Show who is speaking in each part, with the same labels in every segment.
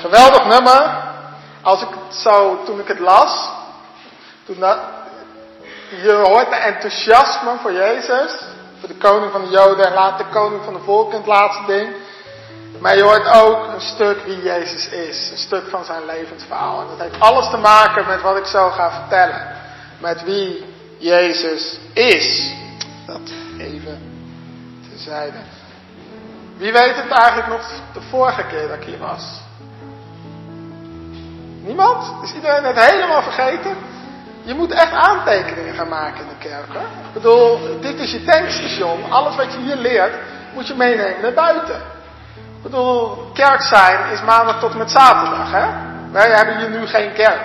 Speaker 1: geweldig nummer. Als ik het zo, toen ik het las, toen dat, je hoort de enthousiasme voor Jezus, voor de koning van de Joden en later de koning van de volken, het laatste ding. Maar je hoort ook een stuk wie Jezus is, een stuk van zijn levensverhaal. En dat heeft alles te maken met wat ik zo ga vertellen met wie Jezus is. Dat even tezijde. Wie weet het eigenlijk nog de vorige keer dat ik hier was? Niemand? Is iedereen het helemaal vergeten? Je moet echt aantekeningen gaan maken in de kerk. Hè? Ik bedoel, dit is je tankstation. Alles wat je hier leert, moet je meenemen naar buiten. Ik bedoel, kerk zijn is maandag tot en met zaterdag. Hè? Wij hebben hier nu geen kerk.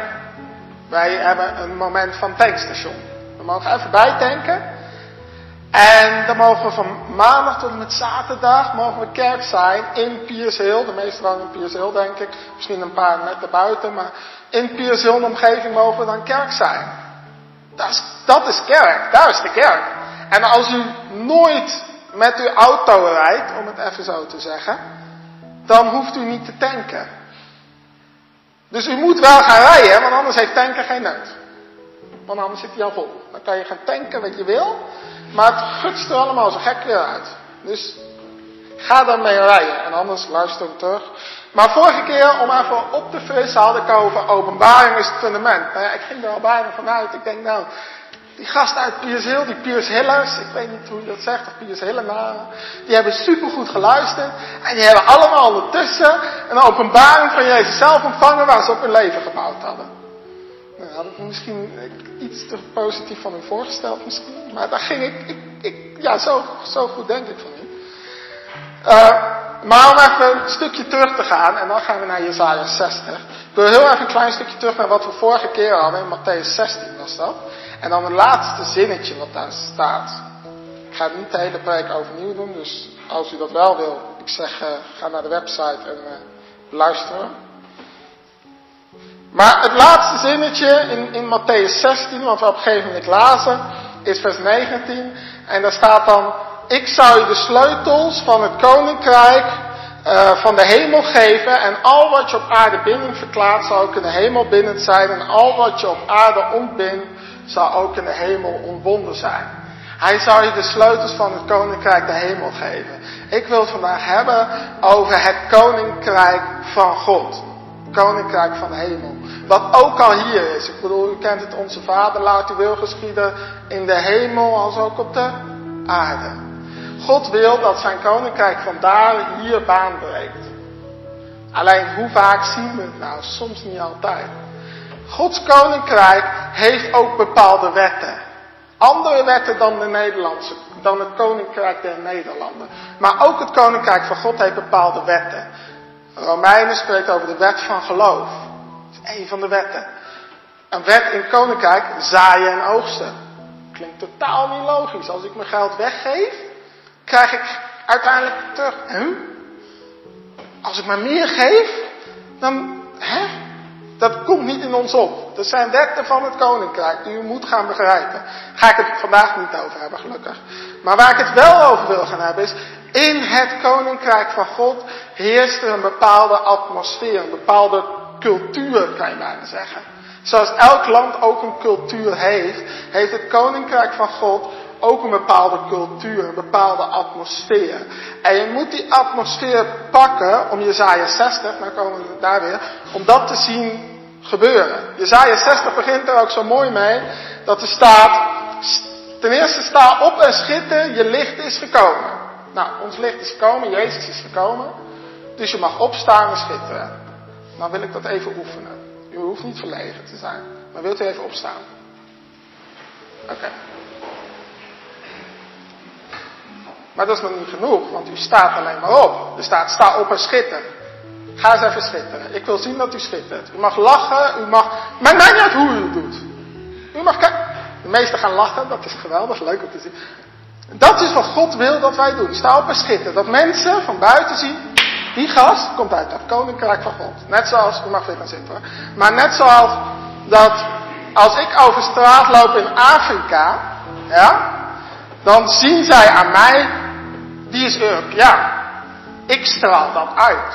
Speaker 1: Wij hebben een moment van tankstation. We mogen even bijtanken. En dan mogen we van maandag tot en met zaterdag mogen we kerk zijn in Piershill. De meeste wonen in Piershill denk ik. Misschien een paar net buiten, Maar in Piershill de omgeving mogen we dan kerk zijn. Dat is, dat is kerk. Daar is de kerk. En als u nooit met uw auto rijdt, om het even zo te zeggen. Dan hoeft u niet te tanken. Dus u moet wel gaan rijden, want anders heeft tanken geen nut. Want anders zit hij al vol. Dan kan je gaan tanken wat je wil, maar het gutst er allemaal zo gek weer uit. Dus ga daarmee rijden en anders luister hem terug. Maar vorige keer, om even op te frissen, had ik over openbaring is het fundament. Nou ja, ik ging er al bijna vanuit. Ik denk nou, die gasten uit Piers Hill, die Piers Hillers, ik weet niet hoe je dat zegt, of Piers Hillenaren, die hebben supergoed geluisterd. En die hebben allemaal ondertussen een openbaring van Jezus zelf ontvangen waar ze op hun leven gebouwd hadden. Had ik misschien iets te positief van hun voorgesteld misschien. Maar daar ging ik, ik, ik ja, zo, zo goed denk ik van u. Uh, maar om even een stukje terug te gaan, en dan gaan we naar Jezaja 60. Ik wil heel even een klein stukje terug naar wat we vorige keer hadden, in Matthäus 16 was dat. En dan het laatste zinnetje wat daar staat. Ik ga niet de hele preek overnieuw doen, dus als u dat wel wil, ik zeg, uh, ga naar de website en uh, luister. Maar het laatste zinnetje in, in Matthäus 16, wat we op een gegeven moment lazen, is vers 19. En daar staat dan, ik zou je de sleutels van het koninkrijk uh, van de hemel geven en al wat je op aarde binnen verklaart zal ook in de hemel binnen zijn en al wat je op aarde ontbindt zal ook in de hemel ontbonden zijn. Hij zal je de sleutels van het koninkrijk de hemel geven. Ik wil het vandaag hebben over het koninkrijk van God. Koninkrijk van de hemel. Wat ook al hier is. Ik bedoel, u kent het, onze Vader, laat uw wil geschieden in de hemel als ook op de aarde. God wil dat zijn koninkrijk vandaar hier baan breekt. Alleen hoe vaak zien we het nou? Soms niet altijd. Gods koninkrijk heeft ook bepaalde wetten. Andere wetten dan de Nederlandse, dan het koninkrijk der Nederlanden. Maar ook het koninkrijk van God heeft bepaalde wetten. Romeinen spreekt over de wet van geloof. Dat is een van de wetten. Een wet in koninkrijk, zaaien en oogsten. Klinkt totaal niet logisch. Als ik mijn geld weggeef, krijg ik uiteindelijk terug. Huh? Als ik maar meer geef, dan, hè? Dat komt niet in ons op. Dat zijn wetten van het koninkrijk die u moet gaan begrijpen. Ga ik het vandaag niet over hebben, gelukkig. Maar waar ik het wel over wil gaan hebben is, in het koninkrijk van God heerst er een bepaalde atmosfeer, een bepaalde cultuur, kan je bijna zeggen. Zoals elk land ook een cultuur heeft, heeft het koninkrijk van God ook een bepaalde cultuur, een bepaalde atmosfeer. En je moet die atmosfeer pakken om Jezaja 60, nou komen we daar weer, om dat te zien gebeuren. Jezaja 60 begint er ook zo mooi mee, dat er staat, ten eerste sta op en schitter, je licht is gekomen. Nou, ons licht is gekomen, Jezus is gekomen, dus je mag opstaan en schitteren. Nou wil ik dat even oefenen. U hoeft niet verlegen te zijn, maar wilt u even opstaan? Oké. Maar dat is nog niet genoeg, want u staat alleen maar op. Er staat, sta op en schitter. Ga eens even schitteren. Ik wil zien dat u schittert. U mag lachen, u mag... Maar maakt niet hoe u het doet. U mag. De meesten gaan lachen, dat is geweldig, leuk om te zien. Dat is wat God wil dat wij doen. Sta op en schitter. Dat mensen van buiten zien, die gast komt uit het koninkrijk van God. Net zoals, u mag weer gaan zitten hoor. Maar net zoals dat als ik over straat loop in Afrika, ja, dan zien zij aan mij, die is Europeaan. Ik straal dat uit.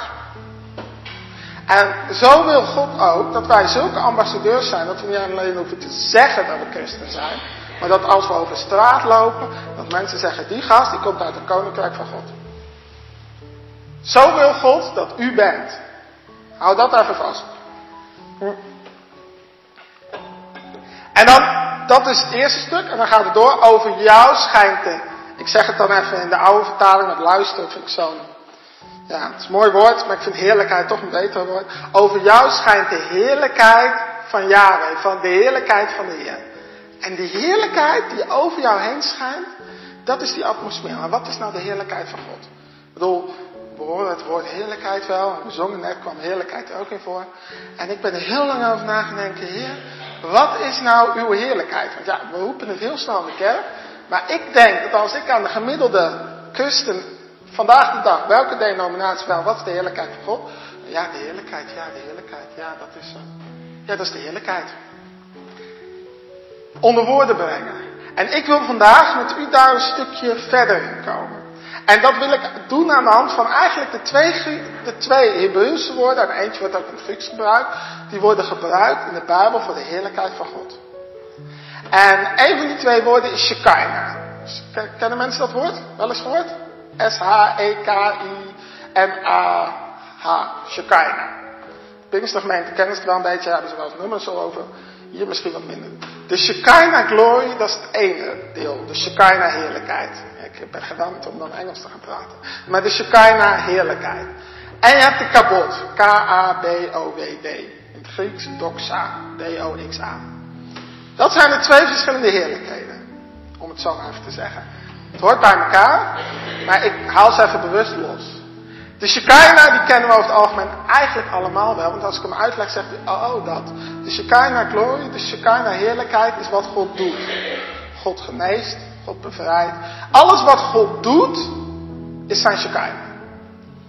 Speaker 1: En zo wil God ook dat wij zulke ambassadeurs zijn, dat we niet alleen hoeven te zeggen dat we christen zijn, maar dat als we over straat lopen, dat mensen zeggen, die gast die komt uit het koninkrijk van God. Zo wil God dat u bent. Hou dat even vast. En dan, dat is het eerste stuk, en dan gaat het door, over jou schijnt de, ik zeg het dan even in de oude vertaling, met luisteren vind ik zo'n ja, het is een mooi woord, maar ik vind heerlijkheid toch een beter woord. Over jou schijnt de heerlijkheid van Yahweh, van de heerlijkheid van de Heer. En die heerlijkheid die over jou heen schijnt, dat is die atmosfeer. Maar wat is nou de heerlijkheid van God? Ik bedoel, we horen het woord heerlijkheid wel. We zongen net, kwam heerlijkheid er ook in voor. En ik ben er heel lang over na denken, Heer, wat is nou uw heerlijkheid? Want ja, we roepen het heel snel in de kerk. Maar ik denk dat als ik aan de gemiddelde kusten vandaag de dag, welke denominatie wel, wat is de heerlijkheid van God? Ja, de heerlijkheid, ja, de heerlijkheid, ja, dat is, uh, ja, dat is de heerlijkheid. Onder woorden brengen. En ik wil vandaag met u daar een stukje verder in komen. En dat wil ik doen aan de hand van eigenlijk de twee, de twee Hebreeuwse woorden, en eentje wordt ook in het gebruikt, die worden gebruikt in de Bijbel voor de heerlijkheid van God. En een van die twee woorden is Shekinah. Kennen mensen dat woord? Wel eens gehoord? S-H-E-K-I-N-A-H. Shekinah. Pinkstergemeente kennen ze het wel een beetje, hebben ze wel eens nummers over. Hier misschien wat minder. De Shekinah glory, dat is het ene deel. De Shekinah heerlijkheid. Ik ben gewend om dan Engels te gaan praten. Maar de Shekinah heerlijkheid. En je hebt de kabot. K-A-B-O-W-D. In het Grieks doxa. D-O-X-A. Dat zijn de twee verschillende heerlijkheden. Om het zo maar even te zeggen. Het hoort bij elkaar, maar ik haal ze even bewust los. De Shekinah, die kennen we over het algemeen eigenlijk allemaal wel. Want als ik hem uitleg, zegt u, oh, oh dat. De Shekinah glory, de Shekinah heerlijkheid is wat God doet. God geneest, God bevrijdt. Alles wat God doet, is zijn Shekinah.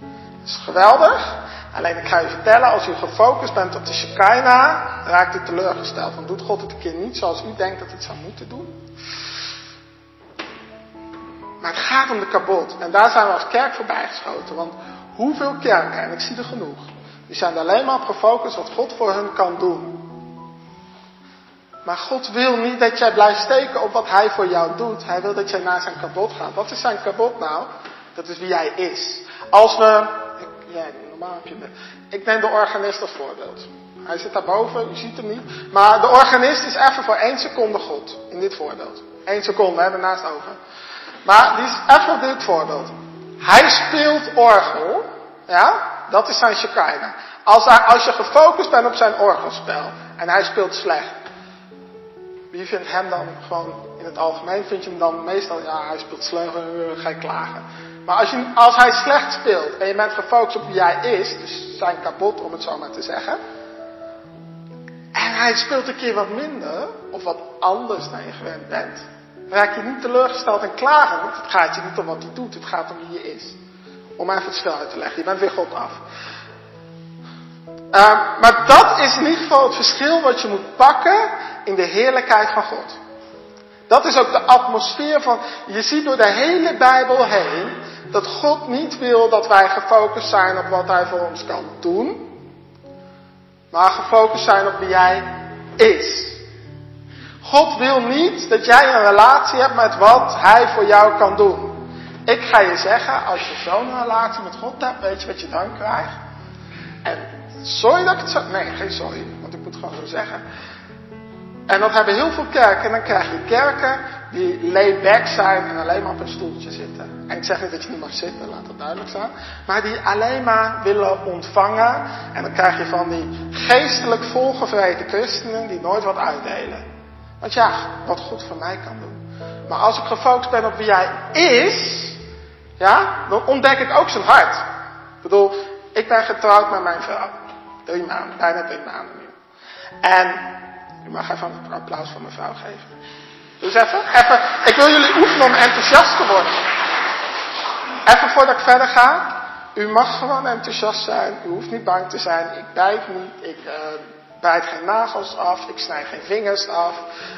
Speaker 1: Dat is geweldig. Alleen ik ga je vertellen, als u gefocust bent op de Shekinah, raakt u teleurgesteld. Want doet God het een keer niet zoals u denkt dat hij het zou moeten doen. Maar het gaat om de kabot. En daar zijn we als kerk voorbij geschoten. Want hoeveel kerken, en ik zie er genoeg, die zijn alleen maar op gefocust wat God voor hun kan doen. Maar God wil niet dat jij blijft steken op wat Hij voor jou doet. Hij wil dat jij naar zijn kabot gaat. Wat is zijn kabot nou? Dat is wie Hij is. Als we, ik, normaal heb je me. Ik neem de organist als voorbeeld. Hij zit daarboven, u ziet hem niet. Maar de organist is even voor één seconde God. In dit voorbeeld. Eén seconde, hè, daarnaast over. Maar die is even dit voorbeeld. Hij speelt orgel. Ja, dat is zijn Shekinah. Als, hij, als je gefocust bent op zijn orgelspel en hij speelt slecht. Wie vindt hem dan gewoon in het algemeen? Vind je hem dan meestal, ja, hij speelt slecht, ga je klagen. Maar als, je, als hij slecht speelt en je bent gefocust op wie hij is, dus zijn kapot om het zo maar te zeggen. En hij speelt een keer wat minder, of wat anders dan je gewend bent raak je niet teleurgesteld en klagen. Want het gaat je niet om wat hij doet, het gaat om wie je is. Om even het spel uit te leggen. Je bent weer God af. Uh, maar dat is in ieder geval het verschil wat je moet pakken in de heerlijkheid van God. Dat is ook de atmosfeer van, je ziet door de hele Bijbel heen, dat God niet wil dat wij gefocust zijn op wat Hij voor ons kan doen, maar gefocust zijn op wie Hij is. God wil niet dat jij een relatie hebt met wat Hij voor jou kan doen. Ik ga je zeggen, als je zo'n relatie met God hebt, weet je wat je dan krijgt? En sorry dat ik het zo... Nee, geen sorry, want ik moet gewoon zo zeggen. En dat hebben heel veel kerken. En dan krijg je kerken die lay-back zijn en alleen maar op een stoeltje zitten. En ik zeg niet dat je niet mag zitten, laat dat duidelijk zijn. Maar die alleen maar willen ontvangen. En dan krijg je van die geestelijk volgevreten christenen die nooit wat uitdelen. Want ja, wat God voor mij kan doen. Maar als ik gefocust ben op wie hij is, ja, dan ontdek ik ook zijn hart. Ik bedoel, ik ben getrouwd met mijn vrouw. Drie maanden, bijna drie maanden nu. En, u mag even een applaus voor mijn vrouw geven. Dus even, even, ik wil jullie oefenen om enthousiast te worden. Even voordat ik verder ga. U mag gewoon enthousiast zijn. U hoeft niet bang te zijn. Ik bijt niet. Ik uh, bijt geen nagels af. Ik snij geen vingers af.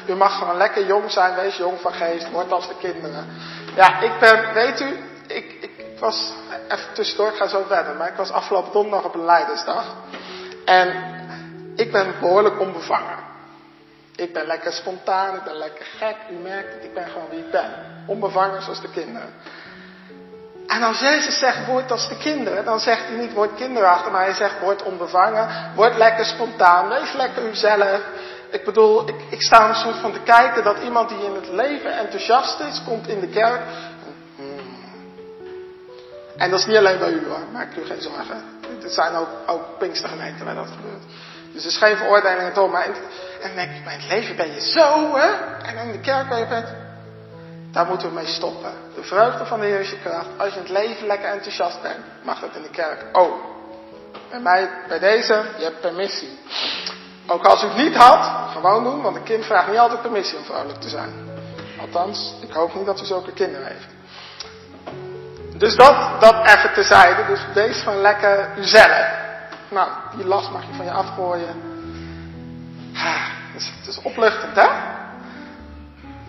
Speaker 1: U mag gewoon lekker jong zijn. Wees jong van geest. Word als de kinderen. Ja, ik ben, weet u, ik, ik, ik was, even tussendoor, ik ga zo verder. Maar ik was afgelopen donderdag op een leidersdag. En ik ben behoorlijk onbevangen. Ik ben lekker spontaan, ik ben lekker gek. U merkt het, ik ben gewoon wie ik ben. Onbevangen zoals de kinderen. En als Jezus zegt, word als de kinderen, dan zegt hij niet, word kinderachtig, maar hij zegt, word onbevangen, word lekker spontaan, wees lekker uzelf. Ik bedoel, ik, ik sta een soort van te kijken dat iemand die in het leven enthousiast is, komt in de kerk. En dat is niet alleen bij u hoor, maak u geen zorgen. Er zijn ook, ook Pinkstergemeenten waar dat gebeurt. Dus er is geen veroordeling en maar in, en denk ik, bij het leven ben je zo, hè? En in de kerk ben je bent. Daar moeten we mee stoppen. De vreugde van de Heer is je kracht. Als je in het leven lekker enthousiast bent, mag dat in de kerk. Oh, bij mij, bij deze, je hebt permissie. Ook als u het niet had, gewoon doen, want een kind vraagt niet altijd permissie om vrolijk te zijn. Althans, ik hoop niet dat u zulke kinderen heeft. Dus dat, dat even tezijde. Dus wees gewoon lekker uzelf. Nou, die last mag je van je afgooien. Dus het is opluchtend, hè?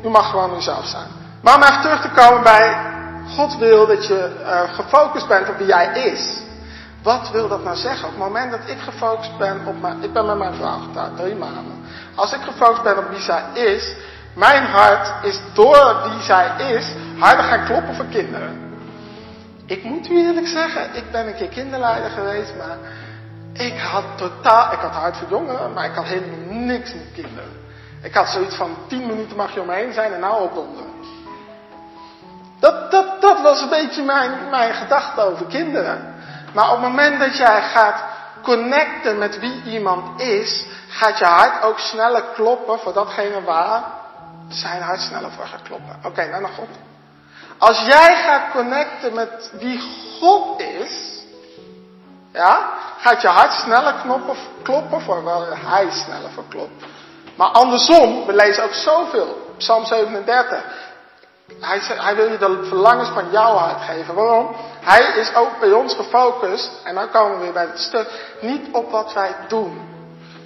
Speaker 1: U mag gewoon uzelf zijn. Maar om even terug te komen bij God wil dat je uh, gefocust bent op wie jij is. Wat wil dat nou zeggen? Op het moment dat ik gefocust ben op mijn... Ik ben met mijn vrouw getrouwd, drie maanden. Als ik gefocust ben op wie zij is... Mijn hart is door wie zij is harder gaan kloppen voor kinderen. Ik moet u eerlijk zeggen, ik ben een keer kinderleider geweest, maar ik had totaal, ik had hart voor jongeren, maar ik had helemaal niks met kinderen. Ik had zoiets van, tien minuten mag je om me heen zijn en nou opdonderen. Was een beetje mijn, mijn gedachte over kinderen. Maar op het moment dat jij gaat connecten met wie iemand is, gaat je hart ook sneller kloppen voor datgene waar zijn hart sneller voor gaat kloppen. Oké, nou naar God. Als jij gaat connecten met wie God is, ja, gaat je hart sneller knoppen, kloppen voor waar hij sneller voor klopt. Maar andersom, we lezen ook zoveel. Psalm 37. Hij, hij wil je de verlangens van jouw hart geven. Waarom? Hij is ook bij ons gefocust, en dan komen we weer bij het stuk, niet op wat wij doen.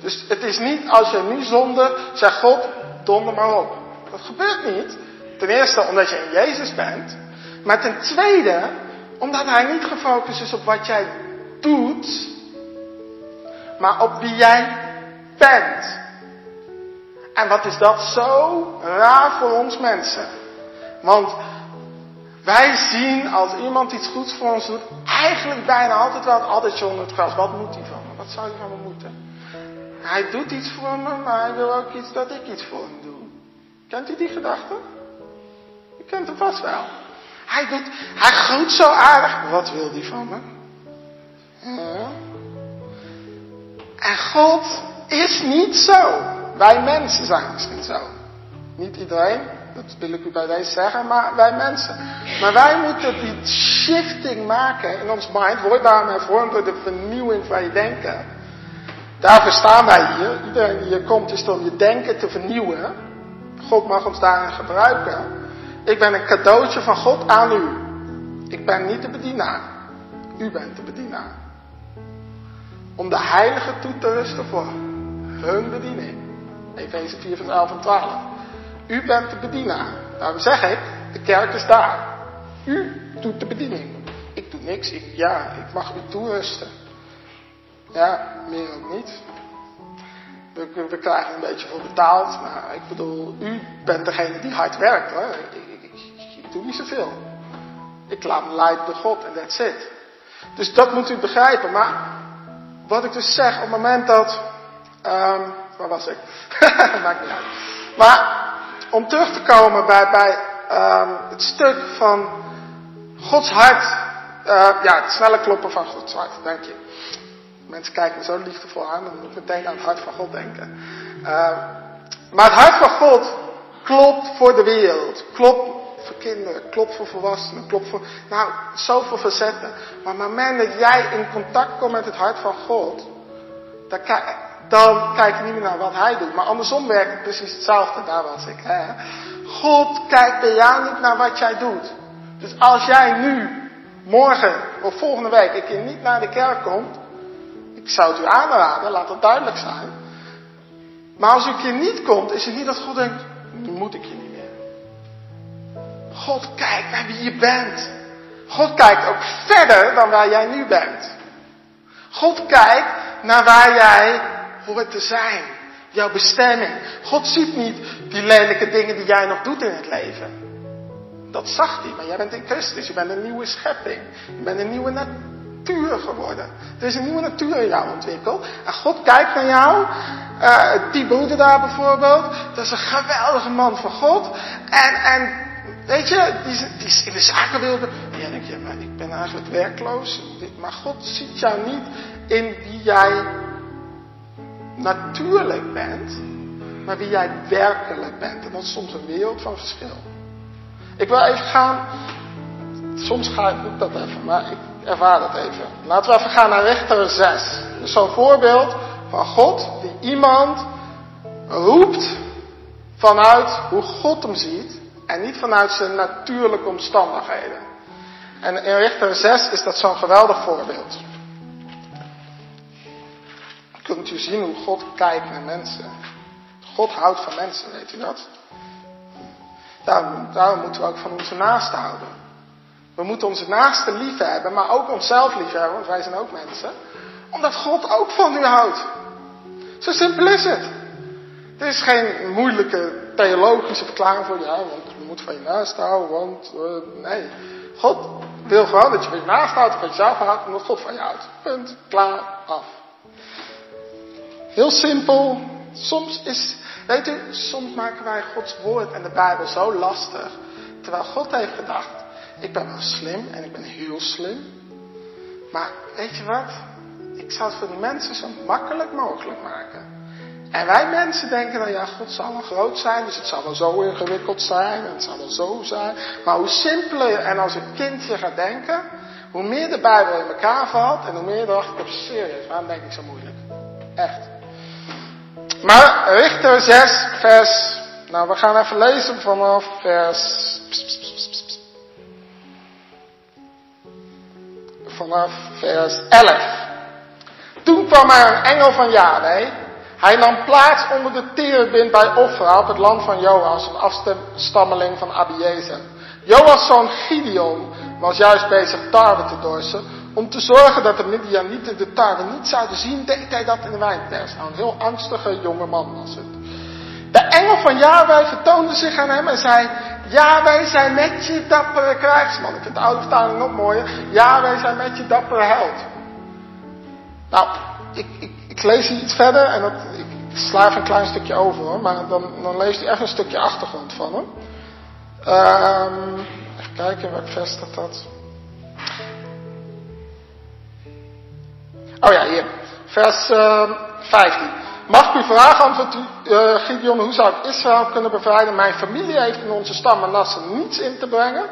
Speaker 1: Dus het is niet als je nu zonde, zeg God, donder maar op. Dat gebeurt niet. Ten eerste omdat je in Jezus bent. Maar ten tweede omdat hij niet gefocust is op wat jij doet. Maar op wie jij bent. En wat is dat zo raar voor ons mensen. Want wij zien als iemand iets goeds voor ons doet, eigenlijk bijna altijd wel altijd onder het gras. Wat moet hij van me? Wat zou hij van me moeten? Hij doet iets voor me, maar hij wil ook iets dat ik iets voor hem doe. Kent u die gedachte? kent hem vast wel. Hij doet, hij groet zo aardig. Wat wil die van me? En God is niet zo. Wij mensen zijn misschien zo. Niet iedereen, dat wil ik u bij deze zeggen, maar wij mensen. Maar wij moeten die shifting maken in ons mind. Wordt daarmee hervormd door de vernieuwing van je denken. Daarvoor staan wij hier. Iedereen die hier komt is om je denken te vernieuwen. God mag ons daarin gebruiken. Ik ben een cadeautje van God aan u. Ik ben niet de bedienaar. U bent de bedienaar. om de heiligen toe te rusten voor hun bediening. Efeze 4 vers 11 en 12. U bent de bedienaar. Daarom zeg ik, de kerk is daar. U doet de bediening. Ik doe niks. Ik, ja, ik mag u toerusten. Ja, meer ook niet. We, we krijgen een beetje voor betaald. Maar ik bedoel, u bent degene die hard werkt. Hoor. Ik, ik, doe niet zoveel. Ik laat me leiden door God en that's it. Dus dat moet u begrijpen. Maar wat ik dus zeg, op het moment dat. Um, waar was ik? Maakt niet uit. Maar om terug te komen bij, bij um, het stuk van Gods hart. Uh, ja, het snelle kloppen van Gods hart, dank je. Mensen kijken me zo liefdevol aan, dan moet ik meteen aan het hart van God denken. Uh, maar het hart van God klopt voor de wereld. Klopt voor kinderen, klopt voor volwassenen, klopt voor, nou, zoveel facetten. Maar op het moment dat jij in contact komt met het hart van God, dan, dan kijk je niet meer naar wat hij doet. Maar andersom werkt het precies hetzelfde, daar was ik. Hè? God kijkt bij jou niet naar wat jij doet. Dus als jij nu, morgen of volgende week, een keer niet naar de kerk komt, ik zou het u aanraden, laat dat duidelijk zijn. Maar als u een keer niet komt, is het niet dat God denkt, nu moet ik je niet meer. God kijkt naar wie je bent. God kijkt ook verder dan waar jij nu bent. God kijkt naar waar jij hoort te zijn. Jouw bestemming. God ziet niet die lelijke dingen die jij nog doet in het leven. Dat zag hij, maar jij bent in Christus. Je bent een nieuwe schepping. Je bent een nieuwe natuur geworden. Er is een nieuwe natuur in jou ontwikkeld. En God kijkt naar jou. Uh, die broeder daar bijvoorbeeld. Dat is een geweldige man van God. En, en weet je, die die is in de zakenwereld. En jij denkt, ja, maar ik ben eigenlijk werkloos. Maar God ziet jou niet in wie jij natuurlijk bent. Maar wie jij werkelijk bent. En dat is soms een wereld van verschil. Ik wil even gaan. Soms ga ik dat even, maar ik ervaar dat even. Laten we even gaan naar rechter 6. Dus zo'n voorbeeld van God die iemand roept vanuit hoe God hem ziet en niet vanuit zijn natuurlijke omstandigheden. En in rechter 6 is dat zo'n geweldig voorbeeld. Kunt u zien hoe God kijkt naar mensen? God houdt van mensen, weet u dat? Daarom, moeten we ook van onze naasten houden. We moeten onze naasten lief hebben, maar ook onszelf lief hebben, want wij zijn ook mensen. Omdat God ook van u houdt. Zo simpel is het. Er is geen moeilijke theologische verklaring voor, ja, want je moet van je naast houden, want, uh, nee. God wil gewoon dat je van je naast houdt, van jezelf houdt, omdat God van je houdt. Punt, klaar, af. Heel simpel. Soms is, weet u, soms maken wij Gods woord en de Bijbel zo lastig. Terwijl God heeft gedacht, ik ben wel slim en ik ben heel slim. Maar weet je wat? Ik zal het voor die mensen zo makkelijk mogelijk maken. En wij mensen denken dan, ja, God zal wel groot zijn, dus het zal wel zo ingewikkeld zijn, en het zal wel zo zijn. Maar hoe simpeler en als een kindje gaat denken, hoe meer de Bijbel in elkaar valt en hoe meer je dacht ik, serieus, waarom denk ik zo moeilijk? Echt. Maar Richter 6, vers. Nou, we gaan even lezen vanaf vers. Vanaf vers 11. Toen kwam er een engel van Yahweh. Hij nam plaats onder de terebint bij Ofra op het land van Joas, een afstammeling van Abiezer. Joas' zoon Gideon was juist bezig tarwe te dorsen om te zorgen dat de Midianieten de tarwe niet zouden zien, deed hij dat in de wijnpers. Nou, een heel angstige jonge man was het. De engel van Yahweh vertoonde zich aan hem en zei, Yahweh zij met je dappere krijgsman. Ik vind de oude vertaling nog mooier. Yahweh zij met je dappere held. Nou, ik, ik, ik lees hier iets verder en dat, ik, ik sla even een klein stukje over hoor, maar dan, dan leest hij echt een stukje achtergrond van hem. Um, even kijken, welk vers staat dat? Oh ja, hier. Vers uh, 15. Mag ik u vragen, antwoordt uh, Gideon, hoe zou ik Israël kunnen bevrijden? Mijn familie heeft in onze stam Manasse niets in te brengen.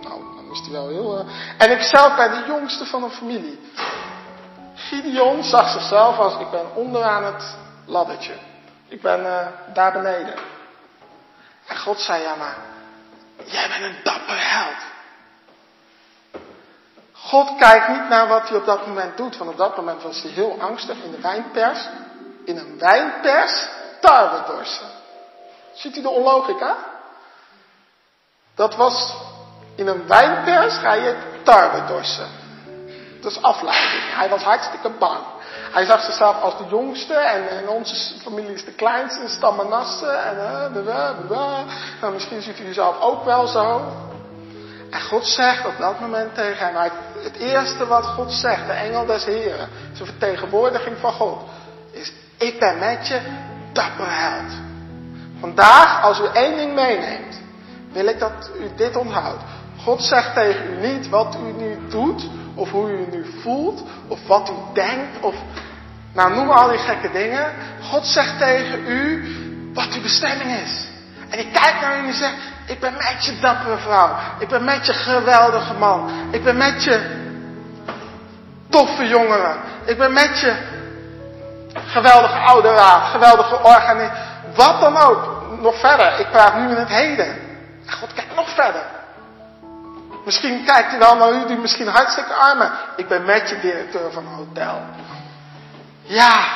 Speaker 1: Nou, dan is hij wel heel... Uh... En ik zelf ben de jongste van een familie. Gideon zag zichzelf als, ik ben onderaan het laddertje. Ik ben uh, daar beneden. En God zei, ja maar, jij bent een dappere held. God kijkt niet naar wat hij op dat moment doet, want op dat moment was hij heel angstig in de wijnpers. In een wijnpers tarwe dorsen. Ziet u de onlogica? Dat was in een wijnpers ga je tarwe dorsen. Dat is afleiding. Hij was hartstikke bang. Hij zag zichzelf als de jongste en, en onze familie is de kleinste, de stam Manasse. En, uh, nou, misschien ziet u jezelf ook wel zo. En God zegt op dat moment tegen hem, het eerste wat God zegt, de engel des Heren, zijn vertegenwoordiging van God, is, ik ben met je, dapper held. Vandaag, als u één ding meeneemt, wil ik dat u dit onthoudt. God zegt tegen u niet wat u nu doet, of hoe u nu voelt, of wat u denkt, of nou noem al die gekke dingen. God zegt tegen u wat uw bestemming is. En ik kijk naar u en zegt, ik ben met je dappere vrouw. Ik ben met je geweldige man. Ik ben met je toffe jongeren. Ik ben met je geweldige oude raad, geweldige organisatie. Wat dan ook. Nog verder. Ik praat nu in het heden. En God kijkt nog verder. Misschien kijkt hij wel naar u die misschien hartstikke armen. Ik ben met je directeur van een hotel. Ja,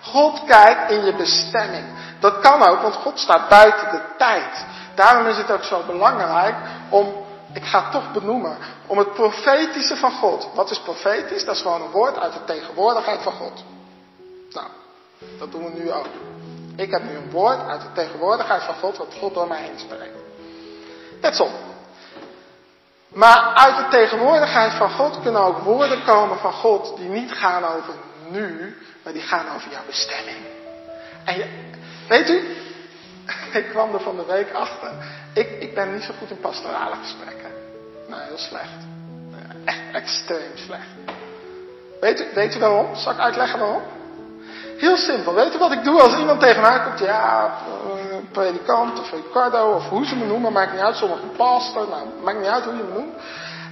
Speaker 1: God kijkt in je bestemming. Dat kan ook, want God staat buiten de tijd. Daarom is het ook zo belangrijk om, ik ga het toch benoemen, om het profetische van God. Wat is profetisch? Dat is gewoon een woord uit de tegenwoordigheid van God. Nou, dat doen we nu ook. Ik heb nu een woord uit de tegenwoordigheid van God, wat God door mij heen spreekt. Net zo. Maar uit de tegenwoordigheid van God kunnen ook woorden komen van God die niet gaan over nu, maar die gaan over jouw bestemming. En je, weet u, ik kwam er van de week achter. Ik, ik ben niet zo goed in pastorale gesprekken. Nou, heel slecht. Echt extreem slecht. Weet u, weet u waarom? Zal ik uitleggen waarom? Heel simpel. Weet u wat ik doe als iemand tegen mij komt? Ja, een predikant of Ricardo of hoe ze me noemen, maakt niet uit. Sommigen pastor, nou, maakt niet uit hoe je me noemt.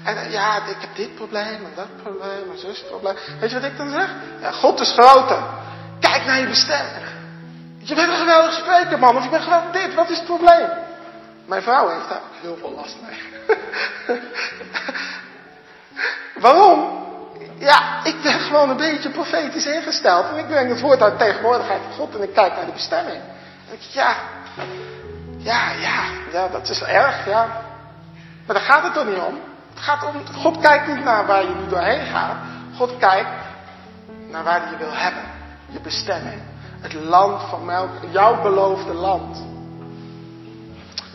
Speaker 1: En ja, ik heb dit probleem en dat probleem en zus probleem. Weet je wat ik dan zeg? Ja, God is groter. Kijk naar je bestemming. Je bent een geweldig spreker, man. Of je bent geweldig dit. Wat is het probleem? Mijn vrouw heeft daar ook heel veel last mee. Waarom? Ja, ik ben gewoon een beetje profetisch ingesteld. En ik breng het woord uit tegenwoordigheid van God en ik kijk naar de bestemming. En ik, ja, ja, ja, ja, dat is erg, ja. Maar daar gaat het toch niet om. Het gaat om, God kijkt niet naar waar je nu doorheen gaat. God kijkt naar waar je wil hebben. Je bestemming. Het land van melk, jouw beloofde land.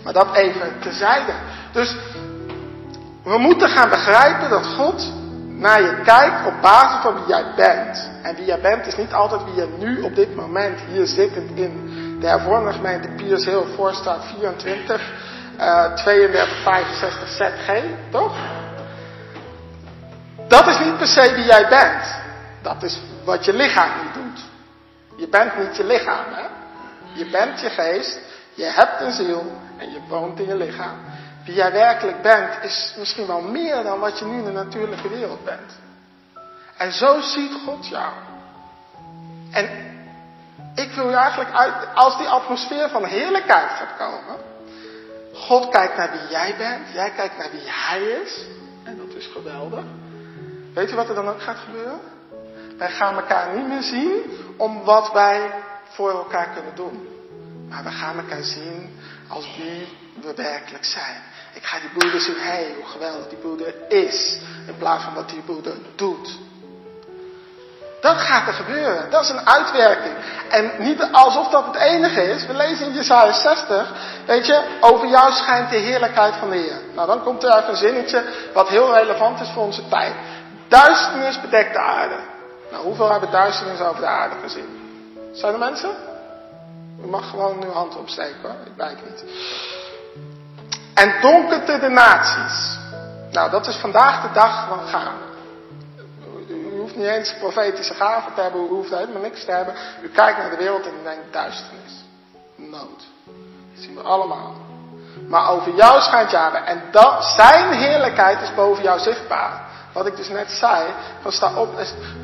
Speaker 1: Maar dat even terzijde. Dus we moeten gaan begrijpen dat God naar je kijkt op basis van wie jij bent. En wie jij bent is niet altijd wie je nu op dit moment hier zittend in de hervormde gemeente Piers Hill, Voorstraat 24, uh, 32, 65 ZG, toch? Dat is niet per se wie jij bent. Dat is wat je lichaam niet doet. Je bent niet je lichaam, hè? Je bent je geest, je hebt een ziel en je woont in je lichaam. Wie jij werkelijk bent is misschien wel meer dan wat je nu in de natuurlijke wereld bent. En zo ziet God jou. En ik wil je eigenlijk uit, als die atmosfeer van heerlijkheid gaat komen. God kijkt naar wie jij bent, jij kijkt naar wie hij is. En dat is geweldig. Weet je wat er dan ook gaat gebeuren? Wij gaan elkaar niet meer zien om wat wij voor elkaar kunnen doen. Maar we gaan elkaar zien als wie we werkelijk zijn. Ik ga die broeder zien, hé, hey, hoe geweldig die broeder is. In plaats van wat die broeder doet. Dat gaat er gebeuren. Dat is een uitwerking. En niet alsof dat het enige is. We lezen in Jesaja 60, weet je, over jou schijnt de heerlijkheid van de Heer. Nou, dan komt er even een zinnetje wat heel relevant is voor onze tijd. Duisternis bedekt de aarde. Nou, hoeveel hebben duisternis over de aarde gezien? Zijn er mensen? U mag gewoon uw hand opsteken hoor, ik wijk niet. En donkerte de naties. Nou, dat is vandaag de dag van gaan. U hoeft niet eens profetische gaven te hebben, u hoeft helemaal niks te hebben. U kijkt naar de wereld en u denkt duisternis. Nood. Dat zien we allemaal. Maar over jou schijnt Jaren. En dat, zijn heerlijkheid is boven jou zichtbaar. Wat ik dus net zei, van sta op.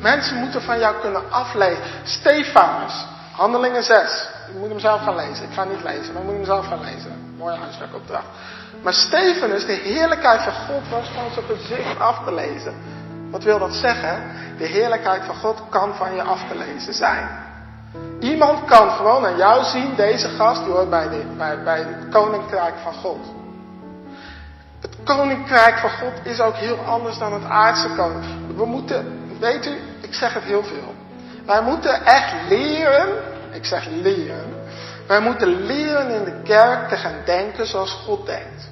Speaker 1: Mensen moeten van jou kunnen aflezen. Stefanus, handelingen 6. Je moet hem zelf gaan lezen. Ik ga niet lezen, maar je moet hem zelf gaan lezen. mooie huiswerkopdracht. Maar Stefanus, de heerlijkheid van God was van zijn gezicht af te lezen. Wat wil dat zeggen? De heerlijkheid van God kan van je af te lezen zijn. Iemand kan gewoon aan jou zien, deze gast die hoort bij, de, bij, bij het koninkrijk van God. Koninkrijk van God is ook heel anders dan het aardse koninkrijk. We moeten, weet u, ik zeg het heel veel. Wij moeten echt leren, ik zeg leren, wij moeten leren in de kerk te gaan denken zoals God denkt.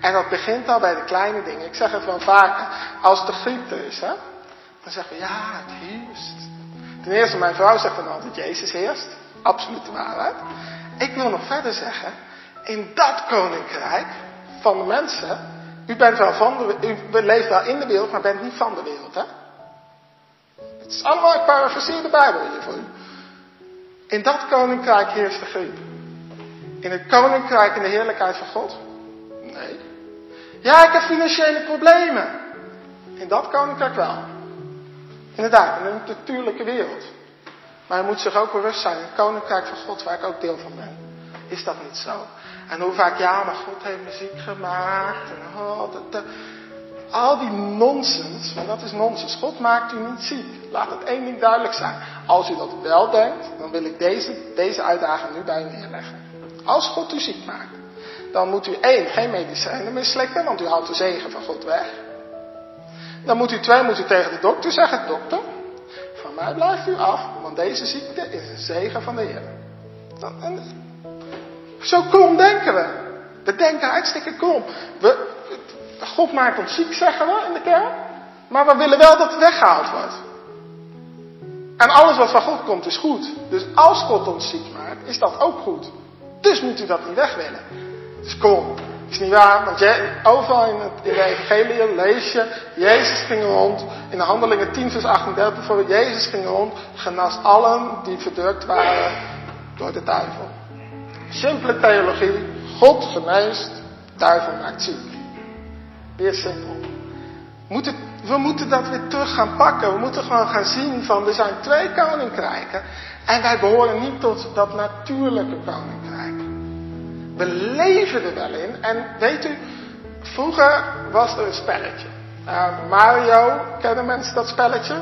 Speaker 1: En dat begint al bij de kleine dingen. Ik zeg het wel vaker. Als de griep er is, hè, dan zeggen we ja, het heerst. Ten eerste, mijn vrouw zegt dan altijd Jezus heerst. Absolute waarheid. Ik wil nog verder zeggen, in dat koninkrijk van de mensen, u bent wel van u leeft wel in de wereld, maar bent niet van de wereld, hè? Het is allemaal, ik parafraseer de Bijbel hier voor u. In dat koninkrijk heerst de griep. In het koninkrijk in de heerlijkheid van God? Nee. Ja, ik heb financiële problemen. In dat koninkrijk wel. Inderdaad, in de natuurlijke wereld. Maar je moet zich ook bewust zijn, het koninkrijk van God, waar ik ook deel van ben, is dat niet zo. En hoe vaak, ja, maar God heeft me ziek gemaakt. En oh, al die nonsens, want dat is nonsens. God maakt u niet ziek. Laat het één ding duidelijk zijn. Als u dat wel denkt, dan wil ik deze, deze uitdaging nu bij u neerleggen. Als God u ziek maakt, dan moet u één, geen medicijnen meer slikken, want u houdt de zegen van God weg. Dan moet u twee, moet u tegen de dokter zeggen, dokter, van mij blijft u af, want deze ziekte is een zegen van de Heer. en, zo kom denken we. We denken hartstikke kom. We, God maakt ons ziek, zeggen we in de kerk. Maar we willen wel dat het weggehaald wordt. En alles wat van God komt is goed. Dus als God ons ziek maakt, is dat ook goed. Dus moet u dat niet weg willen. Dus kom, is niet waar, want overal in, het, de evangelie lees je, Jezus ging rond, in de handelingen 10 vers 38 bijvoorbeeld, Jezus ging rond, genas allen die verdrukt waren door de duivel. Simpele theologie, God geneest, duivel maakt ziek. Weer simpel. we moeten dat weer terug gaan pakken. We moeten gewoon gaan zien van, er zijn twee koninkrijken. En wij behoren niet tot dat natuurlijke koninkrijk. We leven er wel in. En weet u, vroeger was er een spelletje. Uh, Mario, kennen mensen dat spelletje?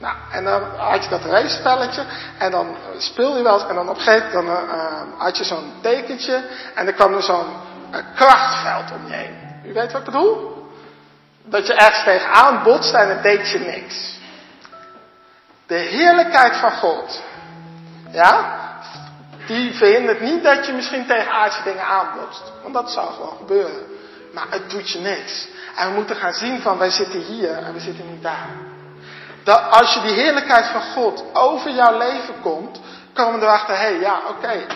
Speaker 1: Nou, en dan had je dat race-spelletje. En dan speel je wel eens. En dan op een gegeven moment dan, uh, had je zo'n tekentje. En er kwam er zo'n uh, krachtveld om je heen. U weet wat ik bedoel? Dat je ergens tegenaan botst en het deed je niks. De heerlijkheid van God. Ja? Die verhindert niet dat je misschien tegen aardse dingen aanbotst. Want dat zou gewoon gebeuren. Maar het doet je niks. En we moeten gaan zien van wij zitten hier en we zitten niet daar. Dat als je die heerlijkheid van God over jouw leven komt, komen we erachter, hé, hey, ja, oké.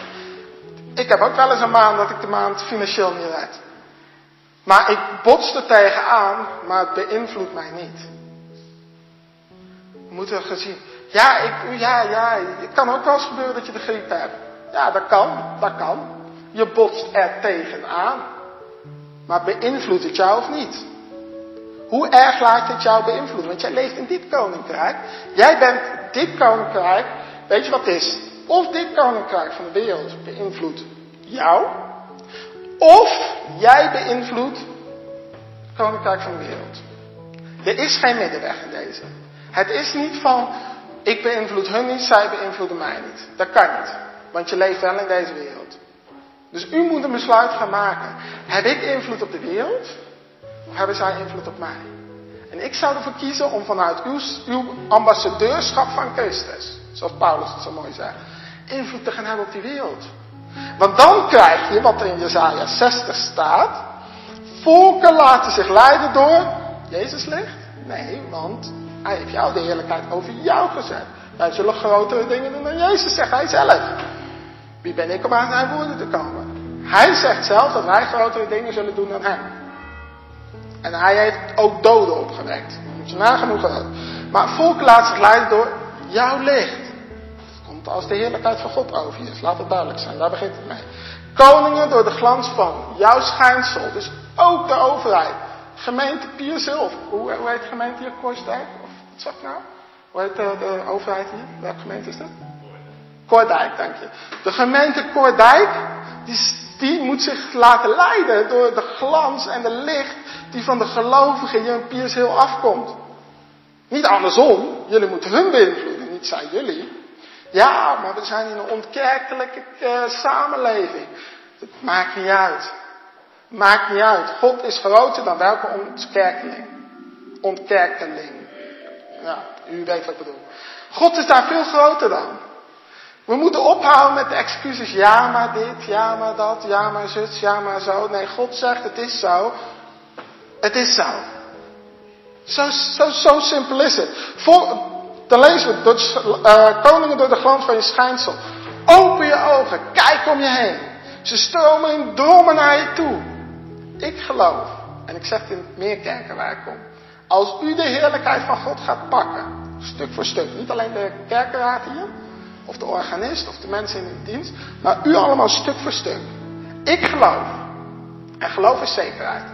Speaker 1: Ik heb ook wel eens een maand dat ik de maand financieel niet red. Maar ik bots er tegenaan, maar het beïnvloedt mij niet. We moeten gezien. Ja, ik, ja, ja, het kan ook wel eens gebeuren dat je de griep hebt. Ja, dat kan, dat kan. Je botst er tegenaan. Maar beïnvloedt het jou of niet? Hoe erg laat het jou beïnvloeden? Want jij leeft in dit koninkrijk. Jij bent dit koninkrijk. Weet je wat het is? Of dit koninkrijk van de wereld beïnvloedt jou. Of jij beïnvloedt het koninkrijk van de wereld. Er is geen middenweg in deze. Het is niet van, ik beïnvloed hun niet, zij beïnvloeden mij niet. Dat kan niet. Want je leeft wel in deze wereld. Dus u moet een besluit gaan maken. Heb ik invloed op de wereld? Of hebben zij invloed op mij? En ik zou ervoor kiezen om vanuit uw, uw ambassadeurschap van Christus, zoals Paulus het zo mooi zegt, invloed te gaan hebben op die wereld. Want dan krijg je wat er in Jezaja 60 staat. Volken laten zich leiden door Jezus licht? Nee, want hij heeft jou de heerlijkheid over jou gezet. Wij zullen grotere dingen doen dan Jezus, zegt hij zelf. Wie ben ik om aan zijn woorden te komen? Hij zegt zelf dat wij grotere dingen zullen doen dan hem. En hij heeft ook doden opgewekt. Moet je nagenoeg hebben. Maar volk laat zich leiden door jouw licht. Het komt als de heerlijkheid van God over je. Laat het duidelijk zijn. Daar begint het mee. Koningen door de glans van jouw schijnsel. Dus ook de overheid. Gemeente Pierzilf. Hoe, hoe heet gemeente hier? Korsdijk? Of wat zeg ik nou? Hoe heet de, de overheid hier? Welke gemeente is dat? Koordijk, dank je. De gemeente Koordijk, die, die moet zich laten leiden door de glans en de licht die van de gelovigen in Piers heel afkomt. Niet andersom, jullie moeten hun beïnvloeden, niet zij jullie. Ja, maar we zijn in een ontkerkelijke uh, samenleving. Maakt niet uit. Maakt niet uit. God is groter dan welke ontkerkeling. Ontkerkeling. Ja, u weet wat ik bedoel. God is daar veel groter dan. We moeten ophouden met de excuses. Ja, maar dit, ja, maar dat, ja, maar zus, ja, maar zo. Nee, God zegt het is zo. Het is zo. Zo, zo, zo simpel is het. Voor, dan lezen we, uh, koningen door de glans van je schijnsel. Open je ogen, kijk om je heen. Ze stromen in dromen naar je toe. Ik geloof, en ik zeg het in meer kerken waar ik kom. Als u de heerlijkheid van God gaat pakken, stuk voor stuk. Niet alleen de kerkenraad hier, of de organist, of de mensen in de dienst. Maar u allemaal stuk voor stuk. Ik geloof, en geloof is zekerheid,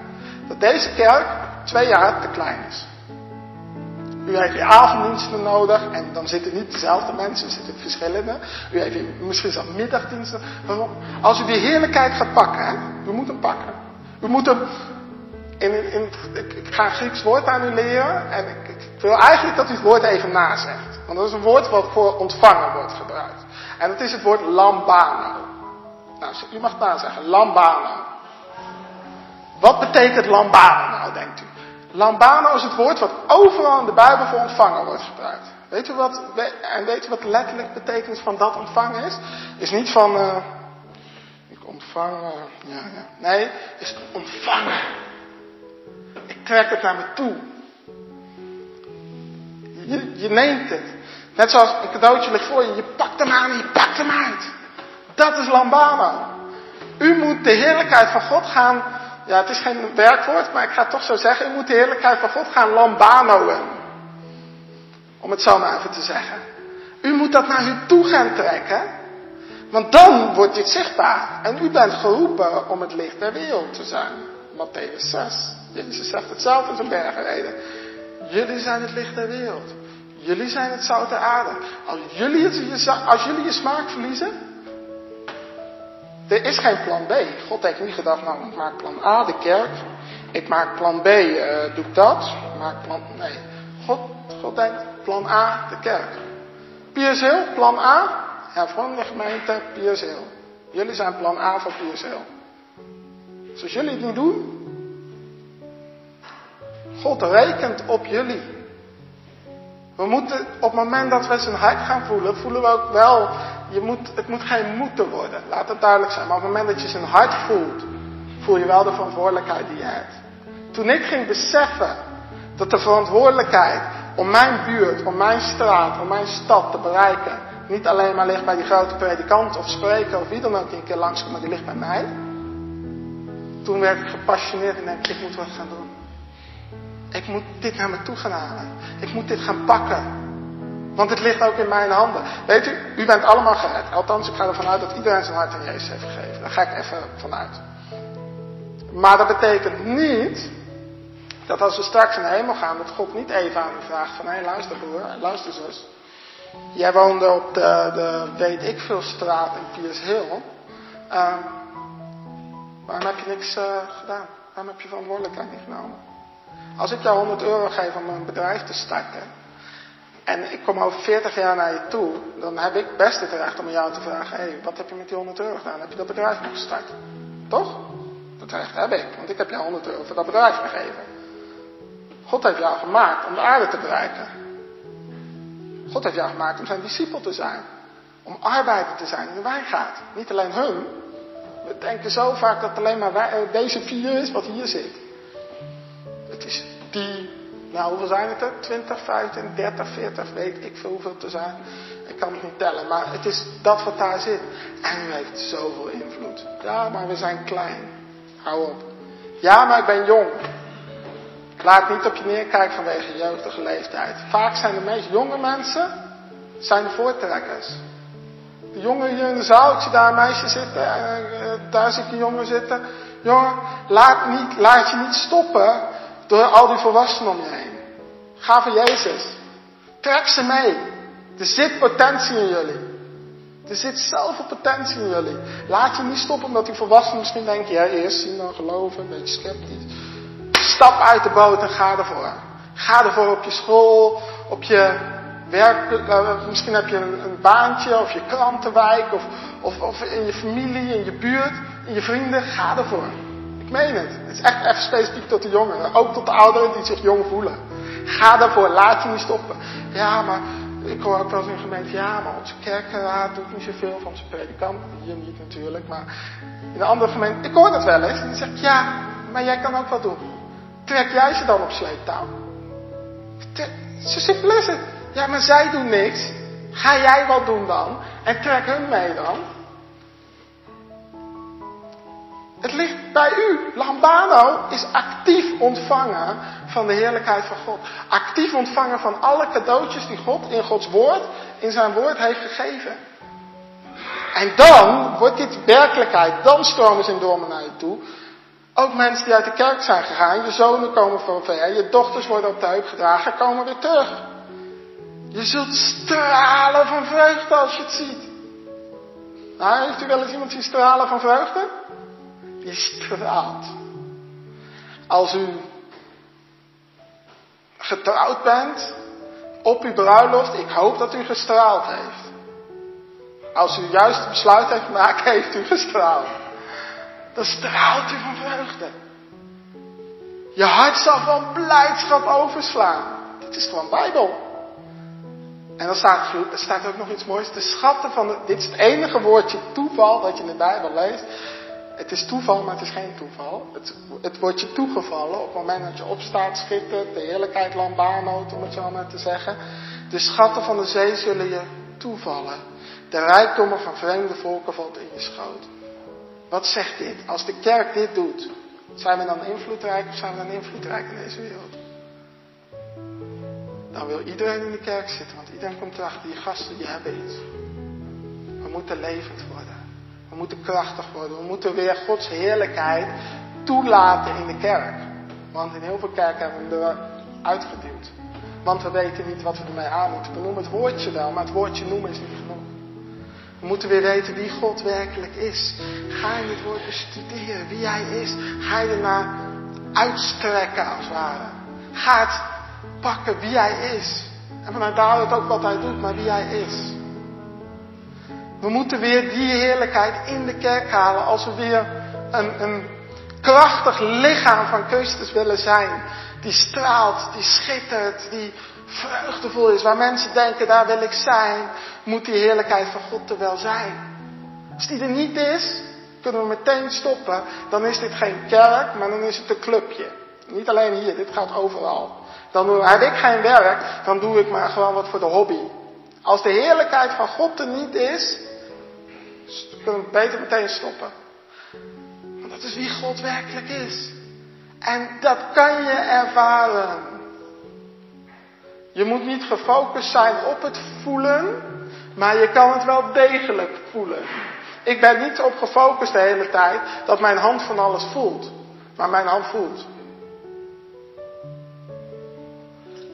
Speaker 1: dat deze kerk twee jaar te klein is. U heeft je avonddiensten nodig en dan zitten niet dezelfde mensen, er zitten verschillende. U heeft misschien zelfs middagdiensten. Als u die heerlijkheid gaat pakken, hè? u moet hem pakken. U moet hem, in, in, ik, ga een Grieks woord aan u leren en ik, wil eigenlijk dat u het woord even nazegt. Want dat is een woord wat voor ontvangen wordt gebruikt. En dat is het woord lambano. Nou, u mag het nazeggen, lambano. Wat betekent lambano nou, denkt u? Lambano is het woord wat overal in de Bijbel voor ontvangen wordt gebruikt. Weet u wat, en weet u wat letterlijk betekenis van dat ontvangen is? Is niet van, uh, ik ontvang, uh, ja, ja. Nee, is ontvangen. Ik trek het naar me toe. Je, neemt het. Net zoals een cadeautje ligt voor je, je pakt hem aan en je pakt hem uit. Dat is lambano. U moet de heerlijkheid van God gaan ja, het is geen werkwoord, maar ik ga het toch zo zeggen. U moet de heerlijkheid van God gaan lambanoen. Om het zo maar even te zeggen. U moet dat naar u toe gaan trekken. Want dan wordt dit zichtbaar. En u bent geroepen om het licht der wereld te zijn. Matthäus 6. Jezus zegt hetzelfde in zijn bergenreden. Jullie zijn het licht der wereld. Jullie zijn het zout der aarde. Als jullie, het, als jullie je smaak verliezen, er is geen plan B. God heeft niet gedacht, nou, ik maak plan A, de kerk. Ik maak plan B, uh, doe ik dat. Ik maak plan, nee. God, God denkt, plan A, de kerk. Piers plan A. Hervormde gemeente, Piers. Jullie zijn plan A van Piers Hill. Dus jullie het doen, God rekent op jullie. We moeten op het moment dat we zijn hart gaan voelen, voelen we ook wel je moet, het moet geen moeten worden. Laat het duidelijk zijn. Maar op het moment dat je zijn hart voelt, voel je wel de verantwoordelijkheid die je hebt. Toen ik ging beseffen dat de verantwoordelijkheid om mijn buurt, om mijn straat, om mijn stad te bereiken, niet alleen maar ligt bij die grote predikant of spreker of wie dan ook die een keer langskomt, maar die ligt bij mij. Toen werd ik gepassioneerd en denk ik, ik moet wat gaan doen. Ik moet dit naar me toe gaan halen. Ik moet dit gaan pakken. Want het ligt ook in mijn handen. Weet u, u bent allemaal gered. Althans, ik ga ervan uit dat iedereen zijn hart aan Jezus heeft gegeven. Daar ga ik even vanuit. Maar dat betekent niet dat als we straks in de hemel gaan, dat God niet even aan u vraagt van, hé hey, luister broer, luister zus. Jij woonde op de, de weet ik veel straat in Piers Hill. Uh, waarom heb je niks uh, gedaan? Waarom heb je verantwoordelijkheid niet genomen? Als ik jou 100 euro geef om een bedrijf te starten, en ik kom over 40 jaar naar je toe, dan heb ik best het recht om jou te vragen: hé, hey, wat heb je met die 100 euro gedaan? Heb je dat bedrijf nog gestart? Toch? Dat recht heb ik, want ik heb jou 100 euro voor dat bedrijf gegeven. God heeft jou gemaakt om de aarde te bereiken. God heeft jou gemaakt om zijn discipel te zijn. Om arbeider te zijn in de wijngaard. Niet alleen hun. We denken zo vaak dat het alleen maar wij, eh, deze vier is wat hier zit. Die nou, hoeveel zijn het er? 20, 25, 30, 40, weet ik veel hoeveel te zijn. Ik kan het niet tellen, maar het is dat wat daar zit. En u heeft zoveel invloed. Ja, maar we zijn klein. Hou op. Ja, maar ik ben jong. Laat niet op je neerkijken vanwege je jeugdige leeftijd. Vaak zijn de meest jonge mensen zijn de voortrekkers. De jongen hier in de zaal, daar een meisje zitten, en, daar zie ik jongen zitten. Jongen, laat, niet, laat je niet stoppen door al die volwassenen om je heen. Ga voor Jezus. Trek ze mee. Er zit potentie in jullie. Er zit zoveel potentie in jullie. Laat je niet stoppen omdat die volwassenen misschien denken, ja eerst zien dan geloven, een beetje sceptisch. Stap uit de boot en ga ervoor. Ga ervoor op je school, op je werk, uh, misschien heb je een, een, baantje of je krantenwijk of, of, of in je familie, in je buurt, in je vrienden. Ga ervoor. Meen het. Het is echt even specifiek tot de jongeren. Ook tot de ouderen die zich jong voelen. Ga ervoor. Laat je niet stoppen. Ja, maar ik hoor ook wel eens in gemeente, ja, maar onze kerkenraad doet niet zoveel van onze predikant. Hier niet natuurlijk, maar in een andere gemeente. Ik hoor dat wel eens. En zegt, ja, maar jij kan ook wat doen. Trek jij ze dan op sleeptouw? Zo simpel is het. Ja, maar zij doen niks. Ga jij wat doen dan? En trek hun mee dan. Het ligt bij u. Lambano is actief ontvangen van de heerlijkheid van God. Actief ontvangen van alle cadeautjes die God in Gods woord, in zijn woord heeft gegeven. En dan wordt dit werkelijkheid. Dan stromen ze in dormen naar je toe. Ook mensen die uit de kerk zijn gegaan. Je zonen komen van ver. Je dochters worden op de heup gedragen. Komen weer terug. Je zult stralen van vreugde als je het ziet. Nou, heeft u wel eens iemand zien stralen van vreugde? Die straalt. Als u getrouwd bent, op uw bruiloft, ik hoop dat u gestraald heeft. Als u juist besluit heeft gemaakt, heeft u gestraald. Dan straalt u van vreugde. Je hart zal van blijdschap overslaan. Dat is gewoon Bijbel. En dan staat, er staat ook nog iets moois. De schatten van de, dit is het enige woordje toeval dat je in de Bijbel leest. Het is toeval, maar het is geen toeval. Het, het wordt je toegevallen op het moment dat je opstaat, schittert, de heerlijkheid lambano, om het zo maar te zeggen. De schatten van de zee zullen je toevallen. De rijkdommen van vreemde volken valt in je schoot. Wat zegt dit? Als de kerk dit doet, zijn we dan invloedrijk of zijn we dan invloedrijk in deze wereld? Dan wil iedereen in de kerk zitten, want iedereen komt erachter, die gasten die hebben iets. We moeten levend worden. We moeten krachtig worden. We moeten weer Gods heerlijkheid toelaten in de kerk. Want in heel veel kerken hebben we hem eruit geduwd. Want we weten niet wat we ermee aan moeten. We noemen het woordje wel, maar het woordje noemen is niet genoeg. We moeten weer weten wie God werkelijk is. Ga in het woord bestuderen wie Hij is. Ga je ernaar uitstrekken als het ware. Ga het pakken wie Hij is. En vanuit daaruit ook wat Hij doet, maar wie Hij is. We moeten weer die heerlijkheid in de kerk halen als we weer een, een krachtig lichaam van Christus willen zijn. Die straalt, die schittert, die vreugdevol is. Waar mensen denken, daar wil ik zijn, moet die heerlijkheid van God er wel zijn. Als die er niet is, kunnen we meteen stoppen. Dan is dit geen kerk, maar dan is het een clubje. Niet alleen hier, dit gaat overal. Dan heb ik geen werk, dan doe ik maar gewoon wat voor de hobby. Als de heerlijkheid van God er niet is, kunnen we beter meteen stoppen. Want dat is wie God werkelijk is. En dat kan je ervaren. Je moet niet gefocust zijn op het voelen, maar je kan het wel degelijk voelen. Ik ben niet op gefocust de hele tijd dat mijn hand van alles voelt, maar mijn hand voelt.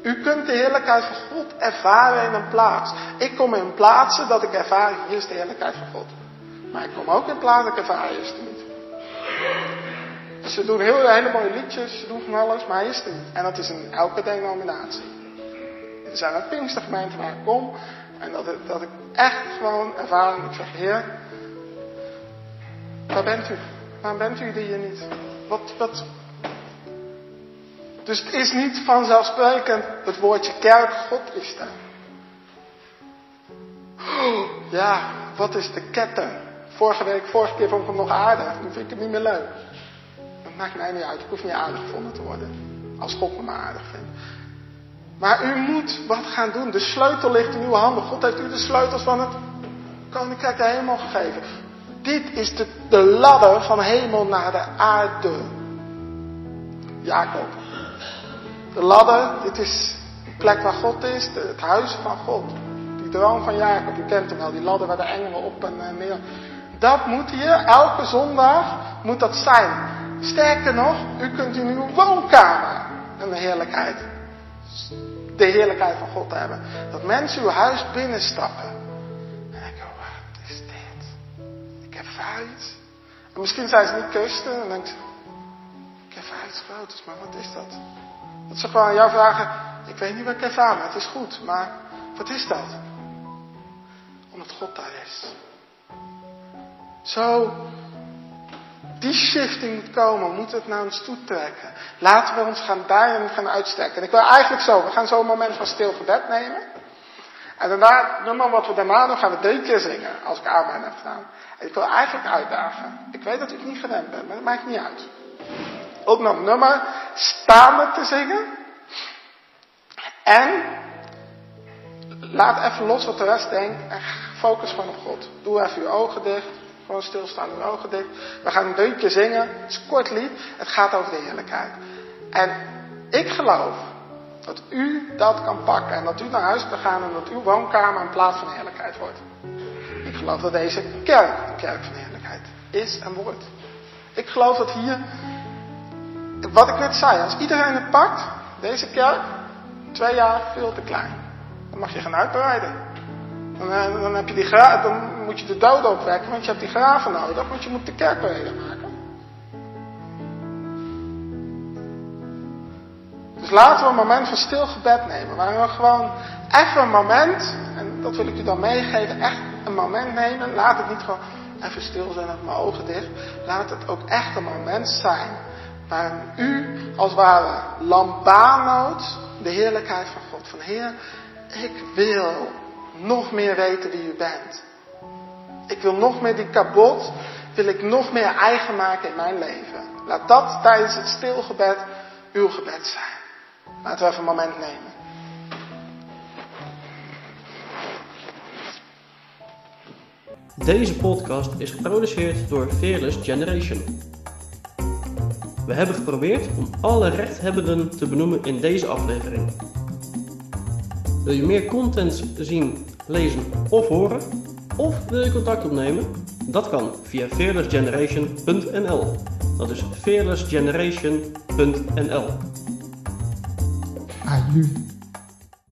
Speaker 1: U kunt de heerlijkheid van God ervaren in een plaats. Ik kom in plaatsen dat ik ervaar, hier is de heerlijkheid van God. Maar ik kom ook in het niet. Ze doen heel, hele mooie liedjes, ze doen van alles, maar hij is er niet. En dat is in elke denominatie. Er zijn ook Pinkstergemeenten waar ik kom. En dat, dat ik echt gewoon ervaar en ik zeg, Heer, waar bent u? Waar bent u hier niet? Wat, wat, dus het is niet vanzelfsprekend het woordje kerk, God is daar. Oh, ja, wat is de ketting? Vorige week, vorige keer vond ik hem nog aardig. Nu vind ik hem niet meer leuk. Dat maakt mij niet uit. Ik hoef niet aardig gevonden te worden. Als God me maar aardig vindt. Maar u moet wat gaan doen. De sleutel ligt in uw handen. God heeft u de sleutels van het koninkrijk de hemel gegeven. Dit is de, de ladder van hemel naar de aarde. Jacob. De ladder, dit is de plek waar God is, het huis van God. Die droom van Jacob, u kent hem wel, die ladder waar de engelen op en eh, neer. Dat moet hier, elke zondag moet dat zijn. Sterker nog, u kunt in uw woonkamer een heerlijkheid, de heerlijkheid van God hebben. Dat mensen uw huis binnenstappen. En denken, oh, wat is ervaar iets. En misschien zijn ze niet kusten en dan denkt ze, ik iets groters, maar wat is dat? Dat ze gewoon aan jou vragen, ik weet niet wat ik ervaar, maar het is goed, maar wat is dat? Omdat God daar is. Zo, die shifting moet komen, we moeten het naar ons toe trekken. Laten we ons gaan daarin gaan uitsterken. En ik wil eigenlijk zo, we gaan zo een moment van stil gebed nemen. En daarna, nummer wat we daarna doen, gaan we drie keer zingen, als ik amen heb gedaan. En ik wil eigenlijk uitdagen. Ik weet dat ik niet gewend ben, maar dat maakt niet uit. Ook nog nummer staande te zingen. En laat even los wat de rest denkt en focus gewoon op God. Doe even je ogen dicht. Gewoon stilstaan, uw ogen dicht. We gaan een deuntje zingen. Het is een kort lied. Het gaat over de heerlijkheid. En ik geloof dat u dat kan pakken en dat u naar huis kan gaan en dat uw woonkamer een plaats van heerlijkheid wordt. Ik geloof dat deze kerk een kerk van heerlijkheid is en wordt. Ik geloof dat hier, wat ik net zei, als iedereen het pakt, deze kerk, twee jaar veel te klein. Dan mag je gaan uitbreiden. Dan, eh, dan, heb je die dan moet je de doden opwekken, want je hebt die graven nodig, want je moet de kerk weer maken. Dus laten we een moment van stil gebed nemen. Waarin we gewoon even een moment, en dat wil ik u dan meegeven, echt een moment nemen. Laat het niet gewoon even stil zijn met mijn ogen dicht. Laat het ook echt een moment zijn waarin u als ware lambanoot de heerlijkheid van God. Van Heer, ik wil nog meer weten wie u bent. Ik wil nog meer die kabot, wil ik nog meer eigen maken in mijn leven. Laat dat tijdens het stilgebed uw gebed zijn. Laten we even een moment nemen.
Speaker 2: Deze podcast is geproduceerd door Fearless Generation. We hebben geprobeerd om alle rechthebbenden te benoemen in deze aflevering. Wil je meer content zien, lezen of horen? Of wil je contact opnemen? Dat kan via fearlessgeneration.nl. Dat is fearlessgeneration.nl.